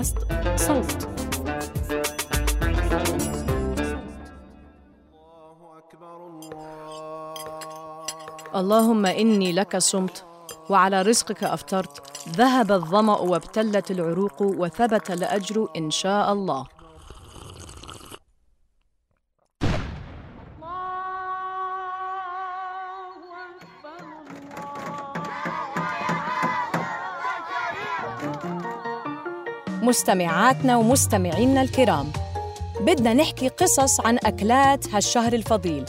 بودكاست صوت. اللهم إني لك صمت وعلى رزقك أفطرت ذهب الظمأ وابتلت العروق وثبت الأجر إن شاء الله. مستمعاتنا ومستمعينا الكرام. بدنا نحكي قصص عن أكلات هالشهر الفضيل.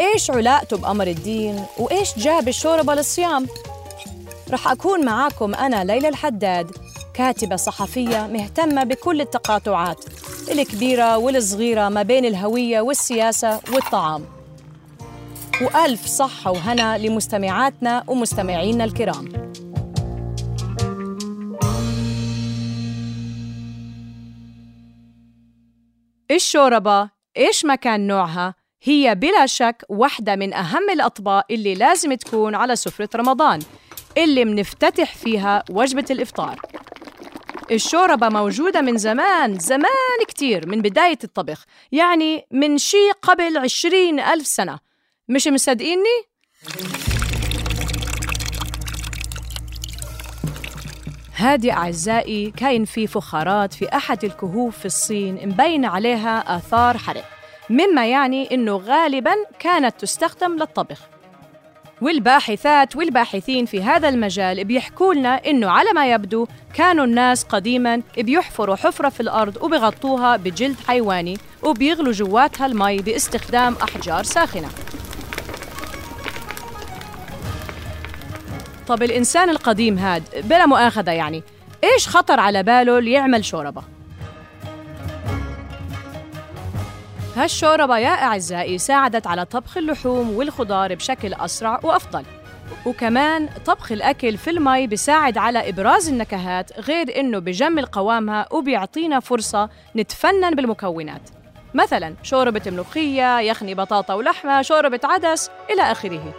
إيش علاقته بأمر الدين وإيش جاب الشوربة للصيام؟ رح أكون معاكم أنا ليلى الحداد كاتبة صحفية مهتمة بكل التقاطعات الكبيرة والصغيرة ما بين الهوية والسياسة والطعام. وألف صحة وهنا لمستمعاتنا ومستمعينا الكرام. الشوربة إيش ما كان نوعها؟ هي بلا شك واحدة من أهم الأطباق اللي لازم تكون على سفرة رمضان اللي منفتتح فيها وجبة الإفطار. الشوربة موجودة من زمان زمان كتير من بداية الطبخ يعني من شي قبل عشرين ألف سنة. مش مصدقيني؟ هادي أعزائي كاين في فخارات في أحد الكهوف في الصين مبين عليها آثار حرق مما يعني أنه غالباً كانت تستخدم للطبخ والباحثات والباحثين في هذا المجال بيحكوا لنا إنه على ما يبدو كانوا الناس قديما بيحفروا حفرة في الأرض وبيغطوها بجلد حيواني وبيغلوا جواتها المي باستخدام أحجار ساخنة. طب الإنسان القديم هاد بلا مؤاخذة يعني إيش خطر على باله ليعمل شوربة؟ هالشوربة يا أعزائي ساعدت على طبخ اللحوم والخضار بشكل أسرع وأفضل. وكمان طبخ الأكل في المي بيساعد على إبراز النكهات غير إنه بجمل قوامها وبيعطينا فرصة نتفنن بالمكونات. مثلا شوربة ملوخية، يخني بطاطا ولحمة، شوربة عدس إلى آخره.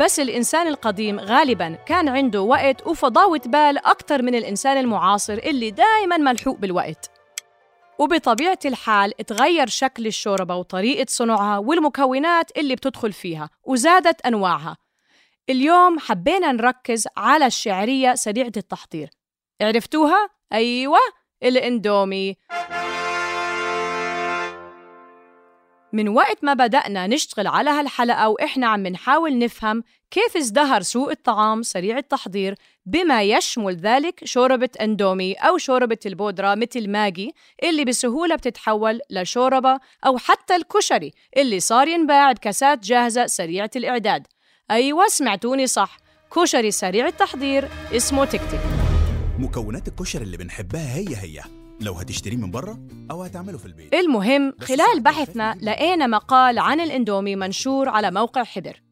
بس الإنسان القديم غالباً كان عنده وقت وفضاوة بال أكثر من الإنسان المعاصر اللي دائماً ملحوق بالوقت. وبطبيعة الحال تغير شكل الشوربة وطريقة صنعها والمكونات اللي بتدخل فيها وزادت أنواعها. اليوم حبينا نركز على الشعرية سريعة التحضير. عرفتوها؟ أيوة الإندومي. من وقت ما بدأنا نشتغل على هالحلقة وإحنا عم نحاول نفهم كيف ازدهر سوق الطعام سريع التحضير بما يشمل ذلك شوربة أندومي أو شوربة البودرة مثل ماجي اللي بسهولة بتتحول لشوربة أو حتى الكشري اللي صار ينباع بكاسات جاهزة سريعة الإعداد. أيوة سمعتوني صح. كشري سريع التحضير اسمه تكتك مكونات الكشري اللي بنحبها هي هي. لو هتشتريه من بره أو هتعمله في البيت. المهم خلال بحثنا لقينا مقال عن الإندومي منشور على موقع حبر.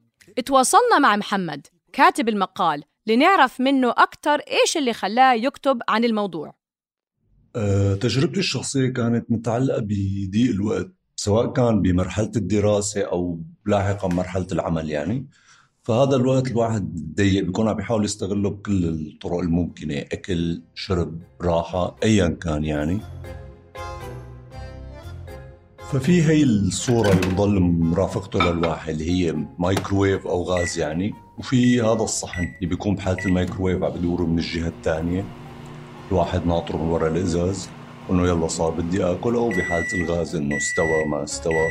تواصلنا مع محمد كاتب المقال لنعرف منه أكثر إيش اللي خلاه يكتب عن الموضوع. أه، تجربتي الشخصية كانت متعلقة بضيق الوقت سواء كان بمرحلة الدراسة أو لاحقا مرحلة العمل يعني. فهذا الوقت الواحد ضيق بيكون عم بيحاول يستغله بكل الطرق الممكنة أكل شرب راحة أيا كان يعني. ففي هي الصورة اللي بضل مرافقته للواحد اللي هي مايكروويف أو غاز يعني. وفي هذا الصحن اللي بيكون بحالة المايكروويف عم بدور من الجهة الثانية الواحد ناطره من ورا الإزاز إنه يلا صار بدي آكل أو بحالة الغاز إنه استوى ما استوى.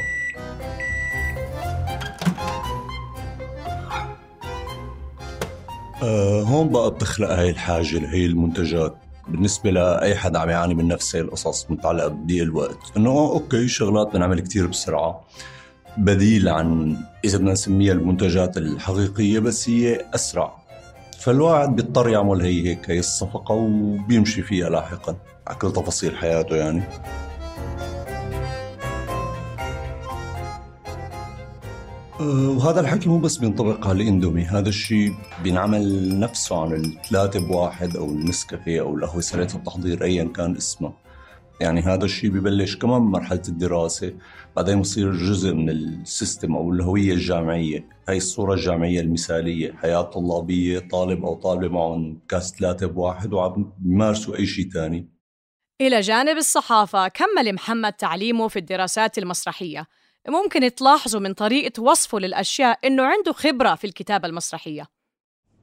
آه هون بقى بتخلق هاي الحاجة هي المنتجات. بالنسبة لأي حدا عم يعاني من نفس هاي القصص متعلقة بضيق الوقت. إنه أوكي شغلات بنعمل كتير بسرعة. بديل عن إذا بدنا نسميها المنتجات الحقيقية بس هي أسرع. فالواحد بيضطر يعمل هي هيك هي الصفقة وبيمشي فيها لاحقا على كل تفاصيل حياته يعني. وهذا الحكي مو بس بينطبق على الإندومي هذا الشيء بينعمل نفسه عن الثلاثة بواحد أو النسكافيه أو القهوة سريعة التحضير ايا كان اسمها يعني هذا الشيء ببلش كمان بمرحلة الدراسة بعدين بصير جزء من السيستم أو الهوية الجامعية. هاي الصورة الجامعية المثالية حياة طلابية طالب أو طالبة معهم كاس ثلاثة بواحد وعم بيمارسوا أي شيء تاني. إلى جانب الصحافة كمل محمد تعليمه في الدراسات المسرحية. ممكن تلاحظوا من طريقة وصفه للأشياء إنه عنده خبرة في الكتابة المسرحية.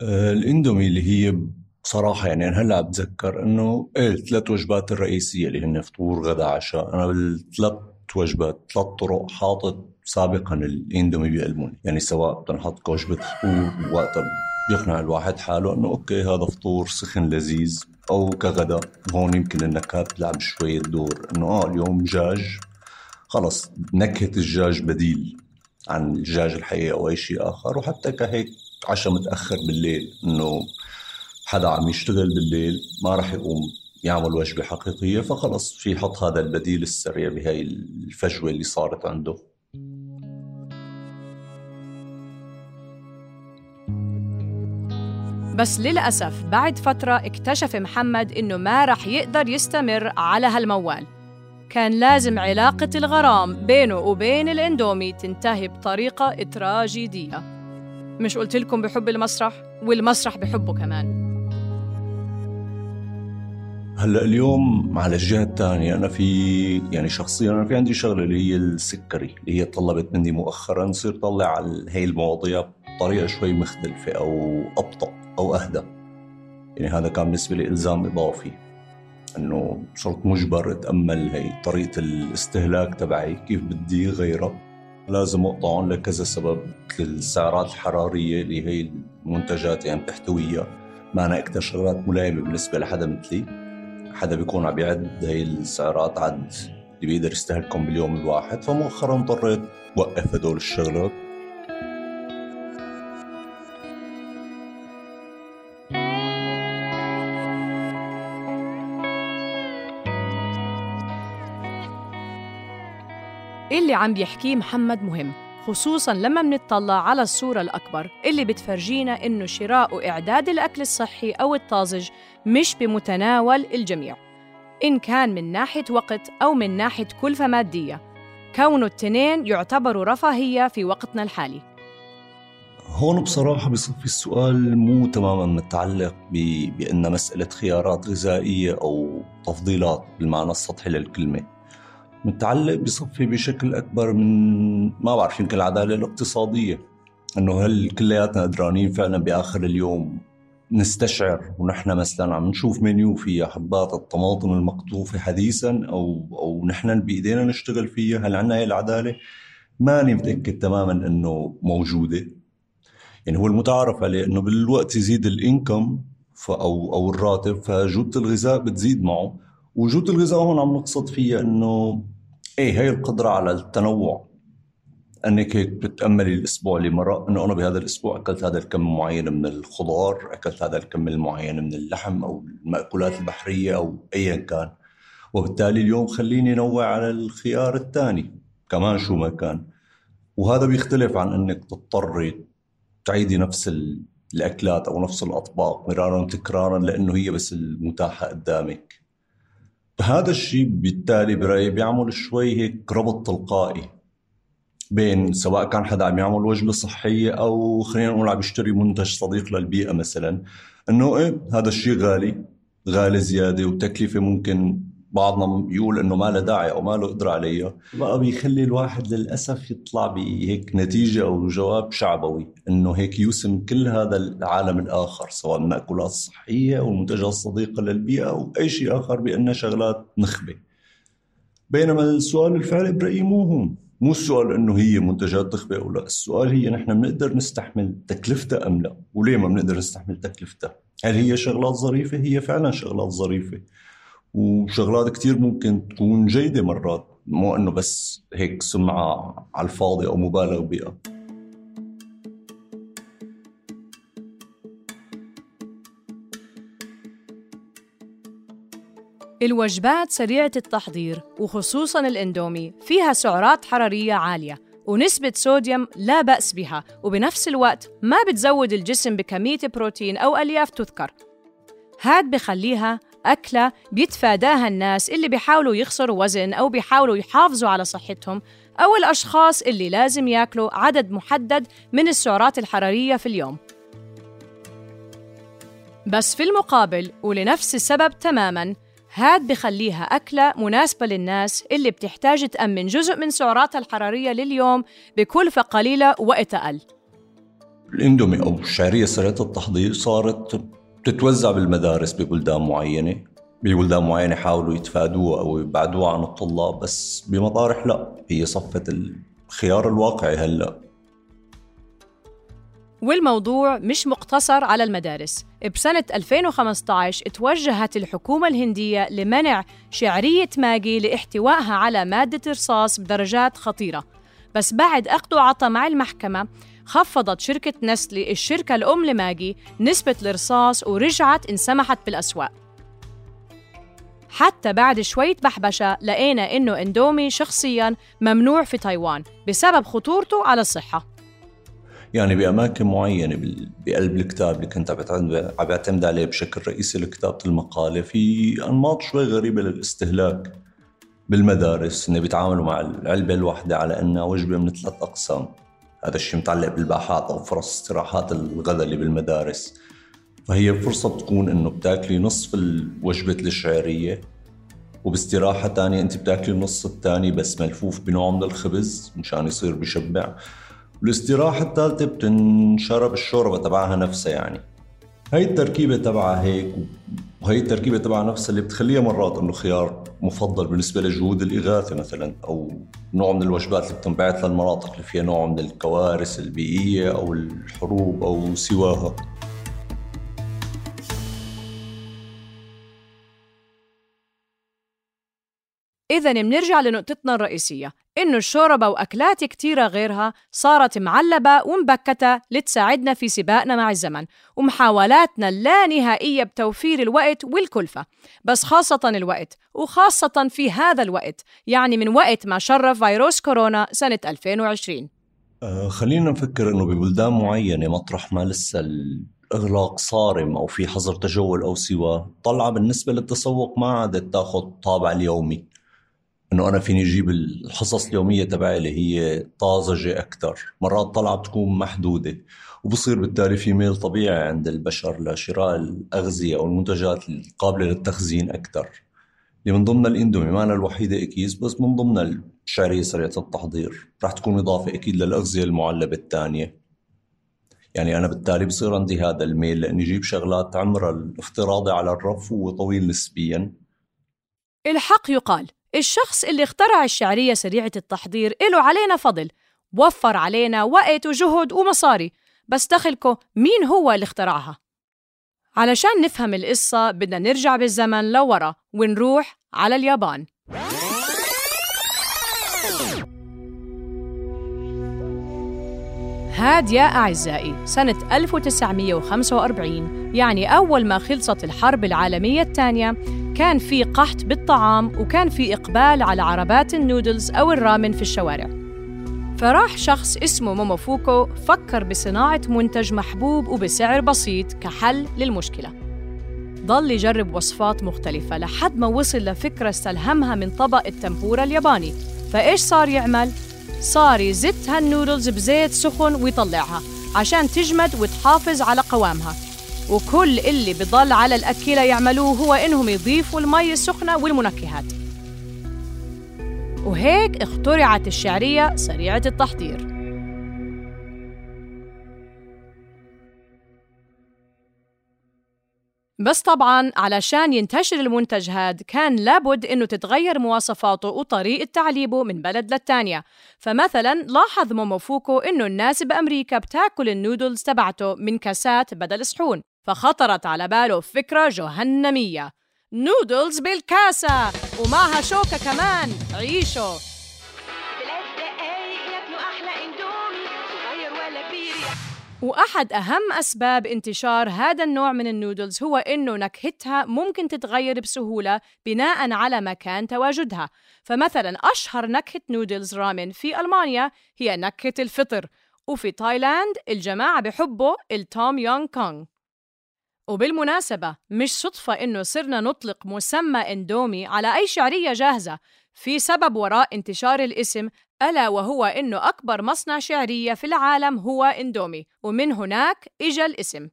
آه، الإندومي اللي هي بصراحة يعني أنا هلأ بتذكر إنه إيه الثلاث وجبات الرئيسية اللي هن فطور غدا عشاء. أنا بالثلاث وجبات ثلاث طرق حاطط سابقا الإندومي بقلبهم. يعني سواء بدنا نحط وجبة فطور وقتها بيقنع الواحد حاله إنه أوكي هذا فطور سخن لذيذ. أو كغدا هون يمكن النكهات تلعب شوية دور إنه آه اليوم دجاج خلص نكهة الدجاج بديل عن الدجاج الحقيقي أو أي شيء آخر وحتى كهيك عشاء متأخر بالليل إنه حدا عم يشتغل بالليل ما راح يقوم يعمل وجبة حقيقية فخلص في يحط هذا البديل السريع بهاي الفجوة اللي صارت عنده. بس للأسف بعد فترة اكتشف محمد إنه ما رح يقدر يستمر على هالموال. كان لازم علاقة الغرام بينه وبين الإندومي تنتهي بطريقة تراجيدية مش قلت لكم بحب المسرح؟ والمسرح بحبه كمان. هلأ اليوم على الجهة الثانية أنا في يعني شخصيا أنا في عندي شغلة اللي هي السكري اللي هي طلبت مني مؤخرا نصير طلع على هي المواضيع بطريقة شوي مختلفة أو أبطأ أو أهدى. يعني هذا كان بالنسبة لي إلزام إضافي. إنه صرت مجبر أتأمل هي طريقة الاستهلاك تبعي كيف بدي غيرها. لازم اقطعهم لكذا سبب مثل السعرات الحرارية اللي هي المنتجات يعني بتحتويها معنا أكثر شغلات ملائمة بالنسبة لحدا مثلي. حدا بيكون عم يعد هي السعرات عد اللي بيقدر يستهلكهم باليوم الواحد. فمؤخرا اضطريت وقف هدول الشغلات. اللي عم بيحكيه محمد مهم خصوصا لما منطلع على الصورة الأكبر اللي بتفرجينا إنه شراء وإعداد الأكل الصحي أو الطازج مش بمتناول الجميع. إن كان من ناحية وقت أو من ناحية كلفة مادية كونه التنين يعتبروا رفاهية في وقتنا الحالي. هون بصراحة بصفي السؤال مو تماما متعلق بأن مسألة خيارات غذائية أو تفضيلات بالمعنى السطحي للكلمة. متعلق بصفي بشكل أكبر من ما بعرف يمكن العدالة الاقتصادية. إنه هل كلياتنا قدرانين فعلا بآخر اليوم نستشعر ونحن مثلا عم نشوف منيو فيها حبات الطماطم المقطوفة حديثا أو أو نحن بإيدينا نشتغل فيها؟ هل عندنا هي العدالة؟ ماني متأكد تماما إنه موجودة. يعني هو المتعارف عليه إنه بالوقت يزيد الإنكم أو أو الراتب فجوده الغذاء بتزيد معه. وجود الغذاء هون عم نقصد فيها إنه إيه هي القدرة على التنوع أنك هيك بتتاملي الأسبوع اللي مرق إنه أنا بهذا الأسبوع أكلت هذا الكم معين من الخضار، أكلت هذا الكم المعين من اللحم أو المأكولات البحرية أو ايا كان. وبالتالي اليوم خليني نوع على الخيار الثاني كمان شو ما كان. وهذا بيختلف عن إنك تضطري تعيدي نفس الأكلات أو نفس الأطباق مرارا وتكرارا لأنه هي بس المتاحة قدامك. هذا الشيء بالتالي برأيي بيعمل شوي هيك ربط تلقائي بين سواء كان حدا عم يعمل وجبة صحية أو خلينا نقول عم يشتري منتج صديق للبيئة مثلا إنه إيه هذا الشيء غالي غالي زيادة وتكلفه ممكن بعضنا يقول إنه ما له داعي أو ما له قدرة عليها. بقى بيخلي الواحد للأسف يطلع بهيك نتيجة أو جواب شعبوي إنه هيك يوسم كل هذا العالم الآخر سواء المأكولات الصحية أو المنتجات الصديقة للبيئة أو أي شيء آخر بأنها شغلات نخبة. بينما السؤال الفعلي برايي مو هون مو السؤال إنه هي منتجات نخبة أو لا السؤال هي نحن بنقدر نستحمل تكلفتها أم لا وليه ما بنقدر نستحمل تكلفتها؟ هل هي شغلات ظريفة؟ هي فعلا شغلات ظريفة. وشغلات كتير ممكن تكون جيدة مرات. مو إنه بس هيك سمعة على الفاضي أو مبالغ بها الوجبات سريعة التحضير وخصوصا الإندومي فيها سعرات حرارية عالية ونسبة صوديوم لا بأس بها وبنفس الوقت ما بتزود الجسم بكمية بروتين أو ألياف تذكر. هاد بخليها أكلة بيتفاداها الناس اللي بيحاولوا يخسروا وزن أو بيحاولوا يحافظوا على صحتهم أو الأشخاص اللي لازم ياكلوا عدد محدد من السعرات الحرارية في اليوم. بس في المقابل ولنفس السبب تماماً هاد بخليها أكلة مناسبة للناس اللي بتحتاج تأمن جزء من سعراتها الحرارية لليوم بكلفة قليلة وقت أقل. الإندومي أو الشعرية سريعة التحضير صارت تتوزع بالمدارس ببلدان معينة؟ ببلدان معينة حاولوا يتفادوها أو يبعدوها عن الطلاب بس بمطارح لا. هي صفت الخيار الواقعي هلأ. والموضوع مش مقتصر على المدارس. بسنة 2015 توجهت الحكومة الهندية لمنع شعرية ماجي لاحتوائها على مادة رصاص بدرجات خطيرة. بس بعد أخذ وعطى مع المحكمة خفضت شركة نسلي الشركة الأم لماجي نسبة الرصاص ورجعت انسمحت بالأسواق. حتى بعد شوية بحبشة لقينا إنه إندومي شخصياً ممنوع في تايوان بسبب خطورته على الصحة. يعني بأماكن معينة بقلب الكتاب اللي كنت عم بعتمد عليه بشكل رئيسي لكتابة المقالة في أنماط شوي غريبة للاستهلاك بالمدارس إنه بيتعاملوا مع العلبة الواحدة على إنها وجبة من ثلاث أقسام. هذا الشيء متعلق بالباحات أو فرص استراحات الغداء اللي بالمدارس. فهي فرصة بتكون إنه بتاكلي نصف الوجبة الشعرية وباستراحة تانية أنت بتاكلي النص الثاني بس ملفوف بنوع من الخبز مشان يصير بشبع. والاستراحة الثالثة بتنشرب الشوربة تبعها نفسها يعني. هاي التركيبة تبعها هيك وهي التركيبة تبعها نفسها اللي بتخليها مرات إنه خيار مفضل بالنسبة لجهود الإغاثة مثلا أو نوع من الوجبات اللي بتنبعث للمناطق اللي فيها نوع من الكوارث البيئية أو الحروب أو سواها. إذا بنرجع لنقطتنا الرئيسية. إنه الشوربة وأكلات كتيرة غيرها صارت معلبة ومبكتة لتساعدنا في سباقنا مع الزمن ومحاولاتنا اللانهائية بتوفير الوقت والكلفة بس خاصة الوقت وخاصة في هذا الوقت يعني من وقت ما شرف فيروس كورونا سنة 2020 آه خلينا نفكر إنه ببلدان معينة مطرح ما لسه اغلاق صارم أو في حظر تجول أو سواه طلعة بالنسبة للتسوق ما عادت تاخذ طابع اليومي. إنه أنا فيني أجيب الحصص اليومية تبعي اللي هي طازجه أكثر مرات طلعه بتكون محدودة وبصير بالتالي في ميل طبيعي عند البشر لشراء الأغذية أو المنتجات القابلة للتخزين أكثر اللي من ضمن الإندومي ما أنا الوحيدة أكيد بس من ضمن الشعريه سريعه التحضير راح تكون إضافة أكيد للأغذية المعلبة الثانية. يعني أنا بالتالي بصير عندي هذا الميل لأني أجيب شغلات عمرها الافتراضي على الرف وطويل نسبيا. الحق يقال الشخص اللي اخترع الشعرية سريعة التحضير إله علينا فضل وفر علينا وقت وجهد ومصاري بس دخلكم مين هو اللي اخترعها؟ علشان نفهم القصة بدنا نرجع بالزمن لورا ونروح على اليابان هاد يا أعزائي سنة 1945 يعني أول ما خلصت الحرب العالمية الثانية كان في قحط بالطعام وكان في إقبال على عربات النودلز أو الرامن في الشوارع. فراح شخص اسمه موموفوكو فكر بصناعة منتج محبوب وبسعر بسيط كحل للمشكلة. ضل يجرب وصفات مختلفة لحد ما وصل لفكرة استلهمها من طبق التمبورا الياباني. فإيش صار يعمل؟ صار يزت هالنودلز بزيت سخن ويطلعها عشان تجمد وتحافظ على قوامها. وكل اللي بضل على الأكلة يعملوه هو إنهم يضيفوا المي السخنة والمنكهات. وهيك اخترعت الشعرية سريعة التحضير. بس طبعا علشان ينتشر المنتج هاد كان لابد إنه تتغير مواصفاته وطريقة تعليبه من بلد للتانية. فمثلا لاحظ موموفوكو إنه الناس بأمريكا بتاكل النودلز تبعته من كاسات بدل صحون. فخطرت على باله فكرة جهنمية. نودلز بالكاسة ومعها شوكة كمان. عيشوا. وأحد أهم أسباب انتشار هذا النوع من النودلز هو إنه نكهتها ممكن تتغير بسهولة بناء على مكان تواجدها. فمثلا أشهر نكهة نودلز رامن في ألمانيا هي نكهة الفطر وفي تايلاند الجماعة بحبوا التوم يونغ كونغ. وبالمناسبة مش صدفة إنه صرنا نطلق مسمى إندومي على أي شعرية جاهزة. في سبب وراء انتشار الاسم ألا وهو إنه أكبر مصنع شعرية في العالم هو إندومي ومن هناك إجا الاسم.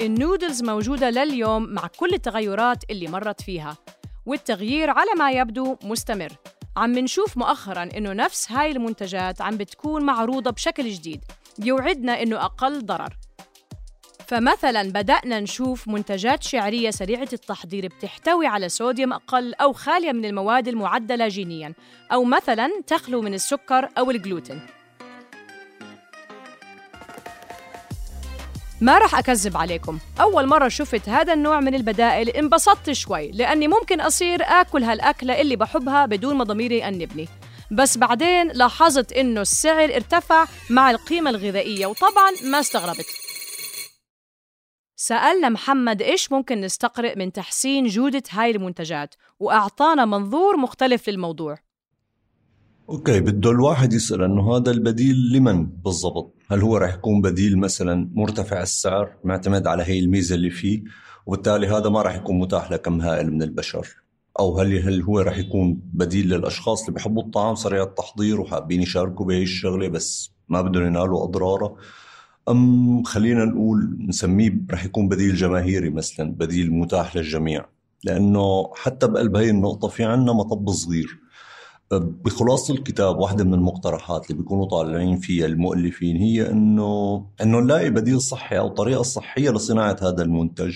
النودلز موجودة لليوم مع كل التغيرات اللي مرت فيها والتغيير على ما يبدو مستمر. عم منشوف مؤخرا إنه نفس هاي المنتجات عم بتكون معروضة بشكل جديد بيوعدنا إنه أقل ضرر. فمثلا بدأنا نشوف منتجات شعرية سريعة التحضير بتحتوي على صوديوم أقل أو خالية من المواد المعدلة جينياً أو مثلا تخلو من السكر أو الجلوتين. ما رح أكذب عليكم. أول مرة شفت هذا النوع من البدائل انبسطت شوي لأني ممكن أصير آكل هالأكلة اللي بحبها بدون ما ضميري يأنبني. بس بعدين لاحظت إنه السعر ارتفع مع القيمة الغذائية وطبعا ما استغربت. سألنا محمد إيش ممكن نستقرئ من تحسين جودة هاي المنتجات وأعطانا منظور مختلف للموضوع. أوكي بده الواحد يسأل إنه هذا البديل لمن بالضبط؟ هل هو رح يكون بديل مثلا مرتفع السعر معتمد على هي الميزة اللي فيه وبالتالي هذا ما رح يكون متاح لكم هائل من البشر؟ أو هل هل هو رح يكون بديل للأشخاص اللي بيحبوا الطعام سريع التحضير وحابين يشاركوا بهي الشغلة بس ما بدهم ينالوا أضراره؟ أم خلينا نقول نسميه رح يكون بديل جماهيري مثلا بديل متاح للجميع؟ لأنه حتى بقلب هي النقطة في عنا مطب صغير. بخلاصة الكتاب واحدة من المقترحات اللي بيكونوا طالعين فيها المؤلفين هي إنه إنه نلاقي بديل صحي أو طريقة صحية لصناعة هذا المنتج.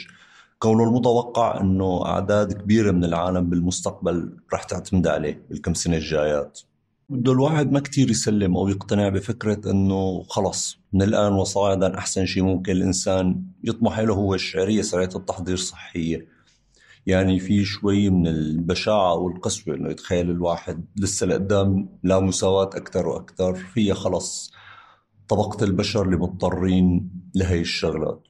كونه المتوقع إنه أعداد كبيرة من العالم بالمستقبل رح تعتمد عليه بالكم سنة الجايات. بده الواحد ما كتير يسلم أو يقتنع بفكرة إنه خلص من الآن وصاعدا أحسن شيء ممكن الإنسان يطمح له هو الشعرية سريعة التحضير صحية. يعني في شوي من البشاعة والقسوة إنه يتخيل الواحد لسه لقدام لا مساواة أكثر وأكثر فيها خلص طبقة البشر اللي مضطرين لهي الشغلات.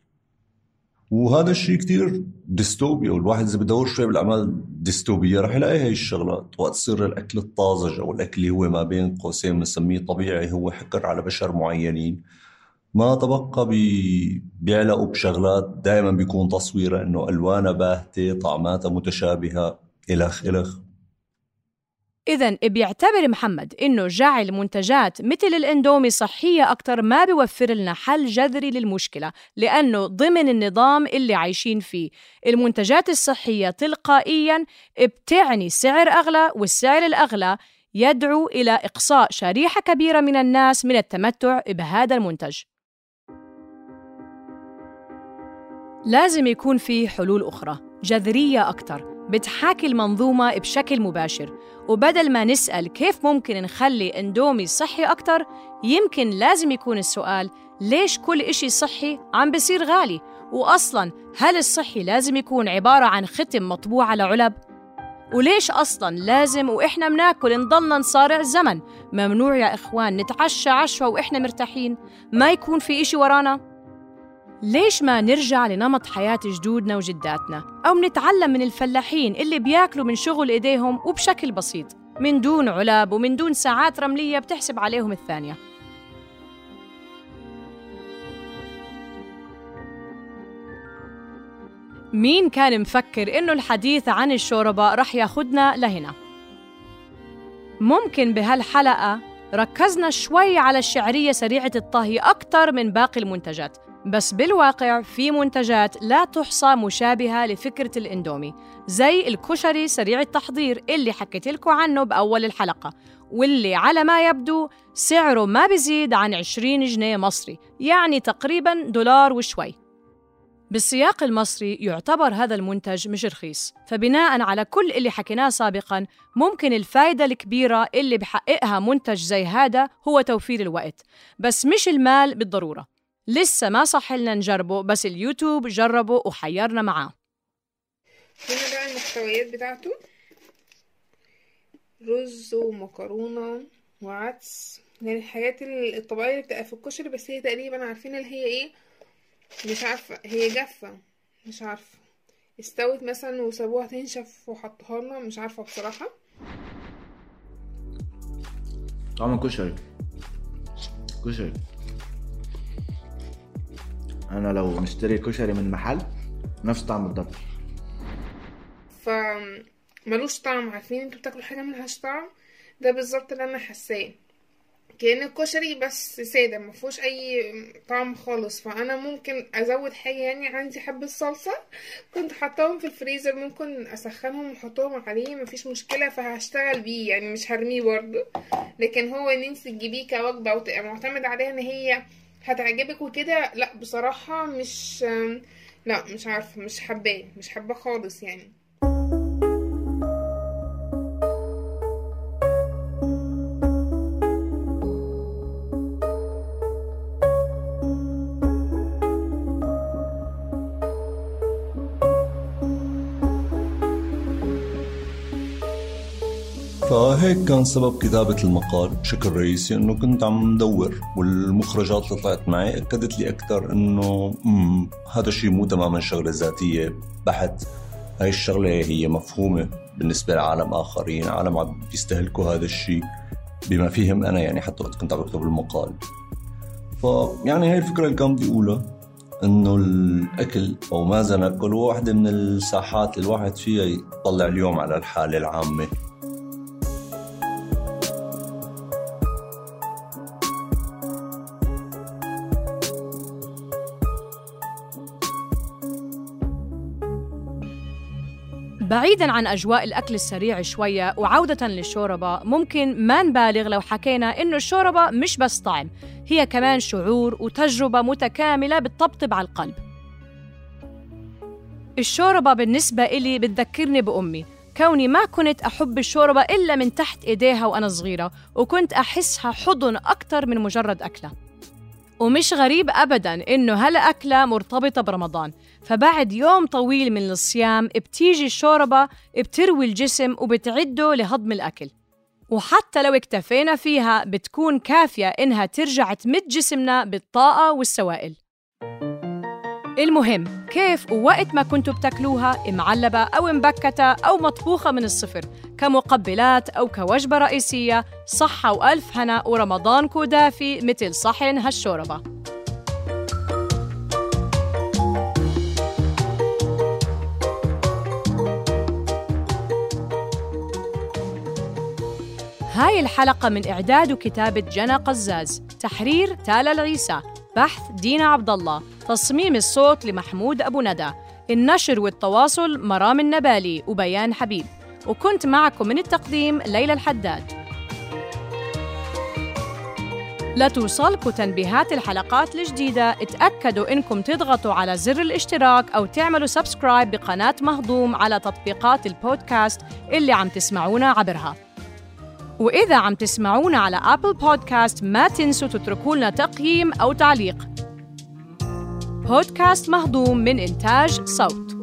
وهذا الشيء كتير ديستوبيا والواحد إذا بدور شوي بالأعمال ديستوبية رح يلاقي هي الشغلات. وقت تصير الأكل الطازج أو الأكل اللي هو ما بين قوسين بنسميه طبيعي هو حكر على بشر معينين. ما تبقى بي... بيعلقوا بشغلات دائما بيكون تصويرها إنه ألوانها باهتة طعماتها متشابهة إلخ إلخ. إذا بيعتبر محمد إنه جعل منتجات مثل الإندومي صحية أكثر ما بيوفر لنا حل جذري للمشكلة لأنه ضمن النظام اللي عايشين فيه. المنتجات الصحية تلقائياً بتعني سعر أغلى والسعر الأغلى يدعو إلى إقصاء شريحة كبيرة من الناس من التمتع بهذا المنتج. لازم يكون في حلول أخرى جذرية أكثر بتحاكي المنظومة بشكل مباشر وبدل ما نسأل كيف ممكن نخلي إندومي صحي أكثر يمكن لازم يكون السؤال ليش كل إشي صحي عم بصير غالي وأصلاً هل الصحي لازم يكون عبارة عن ختم مطبوع على علب؟ وليش أصلاً لازم وإحنا مناكل نضلنا نصارع الزمن ممنوع يا إخوان نتعشى عشوة وإحنا مرتاحين ما يكون في إشي ورانا؟ ليش ما نرجع لنمط حياة جدودنا وجداتنا؟ أو نتعلم من الفلاحين اللي بياكلوا من شغل إيديهم وبشكل بسيط من دون علب ومن دون ساعات رملية بتحسب عليهم الثانية. مين كان مفكر إنه الحديث عن الشوربة رح ياخدنا لهنا؟ ممكن بهالحلقة ركزنا شوي على الشعرية سريعة الطهي أكثر من باقي المنتجات. بس بالواقع في منتجات لا تحصى مشابهة لفكرة الإندومي زي الكشري سريع التحضير اللي حكيت لكم عنه بأول الحلقة واللي على ما يبدو سعره ما بزيد عن 20 جنيه مصري يعني تقريبا دولار وشوي. بالسياق المصري يعتبر هذا المنتج مش رخيص فبناء على كل اللي حكيناه سابقا ممكن الفائدة الكبيرة اللي بحققها منتج زي هذا هو توفير الوقت بس مش المال بالضرورة. لسه ما صح لنا نجربه بس اليوتيوب جربه وحيرنا معاه. هنا بقى المحتويات بتاعته؟ رز ومكرونة وعدس. يعني الحاجات الطبيعية اللي بتبقى في الكشري بس هي تقريبا عارفين اللي هي إيه؟ مش عارفة. هي جافة. مش عارفة. استوت مثلا وسابوها تنشف وحطوها لنا. مش عارفة بصراحة. طعم الكشري كشري. أنا لو مشتري كشري من محل نفس طعم بالضبط ف ملوش طعم. عارفين أنتوا بتاكلوا حاجة ملهاش طعم؟ ده بالظبط اللي أنا حاساه. كأن الكشري بس سادة مفهوش أي طعم خالص. فأنا ممكن أزود حاجة يعني عندي حبة صلصة كنت حطاهم في الفريزر ممكن أسخنهم وأحطهم عليه مفيش مشكلة فهشتغل بيه. يعني مش هرميه برضه. لكن هو ان انت تجيبيه كوجبة وتبقى معتمد عليها إن هي هتعجبك وكده لا بصراحة مش لا مش عارفة مش حباه مش حباه خالص يعني. فهيك كان سبب كتابة المقال. بشكل رئيسي إنه كنت عم ندور والمخرجات اللي طلعت معي أكدت لي أكثر إنه هذا الشيء مو تماما شغلة ذاتية. بحت هاي الشغلة هي مفهومة بالنسبة لعالم آخرين. عالم عم بيستهلكوا هذا الشيء بما فيهم أنا يعني حتى وقت كنت عم بكتب المقال. فيعني هاي الفكرة اللي كان بدي أقولها إنه الأكل أو ماذا ناكل هو واحدة من الساحات اللي الواحد فيها يطلع اليوم على الحالة العامة. بعيدا عن أجواء الأكل السريع شوية وعودة للشوربة ممكن ما نبالغ لو حكينا إنه الشوربة مش بس طعم هي كمان شعور وتجربة متكاملة بتطبطب على القلب. الشوربة بالنسبة إلي بتذكرني بأمي كوني ما كنت أحب الشوربة إلا من تحت إيديها وأنا صغيرة وكنت أحسها حضن أكتر من مجرد أكلة. ومش غريب أبدا إنه هالأكلة مرتبطة برمضان. فبعد يوم طويل من الصيام بتيجي الشوربة بتروي الجسم وبتعده لهضم الأكل. وحتى لو اكتفينا فيها بتكون كافية إنها ترجع تمد جسمنا بالطاقة والسوائل. المهم كيف ووقت ما كنتوا بتاكلوها معلبة أو مبكتة أو مطبوخة من الصفر كمقبلات أو كوجبة رئيسية صحة وألف هنا ورمضانكو دافي مثل صحن هالشوربة. هاي الحلقة من إعداد وكتابة جنى قزاز. تحرير تالا العيسى. بحث دينا عبد الله تصميم الصوت لمحمود أبو ندى. النشر والتواصل مرام النبالي وبيان حبيب. وكنت معكم من التقديم ليلى الحداد. لتوصلكم تنبيهات الحلقات الجديدة. اتأكدوا إنكم تضغطوا على زر الاشتراك أو تعملوا سبسكرايب بقناة مهضوم على تطبيقات البودكاست اللي عم تسمعونا عبرها. وإذا عم تسمعونا على أبل بودكاست ما تنسوا تتركوا لنا تقييم أو تعليق. بودكاست مهضوم من إنتاج صوت.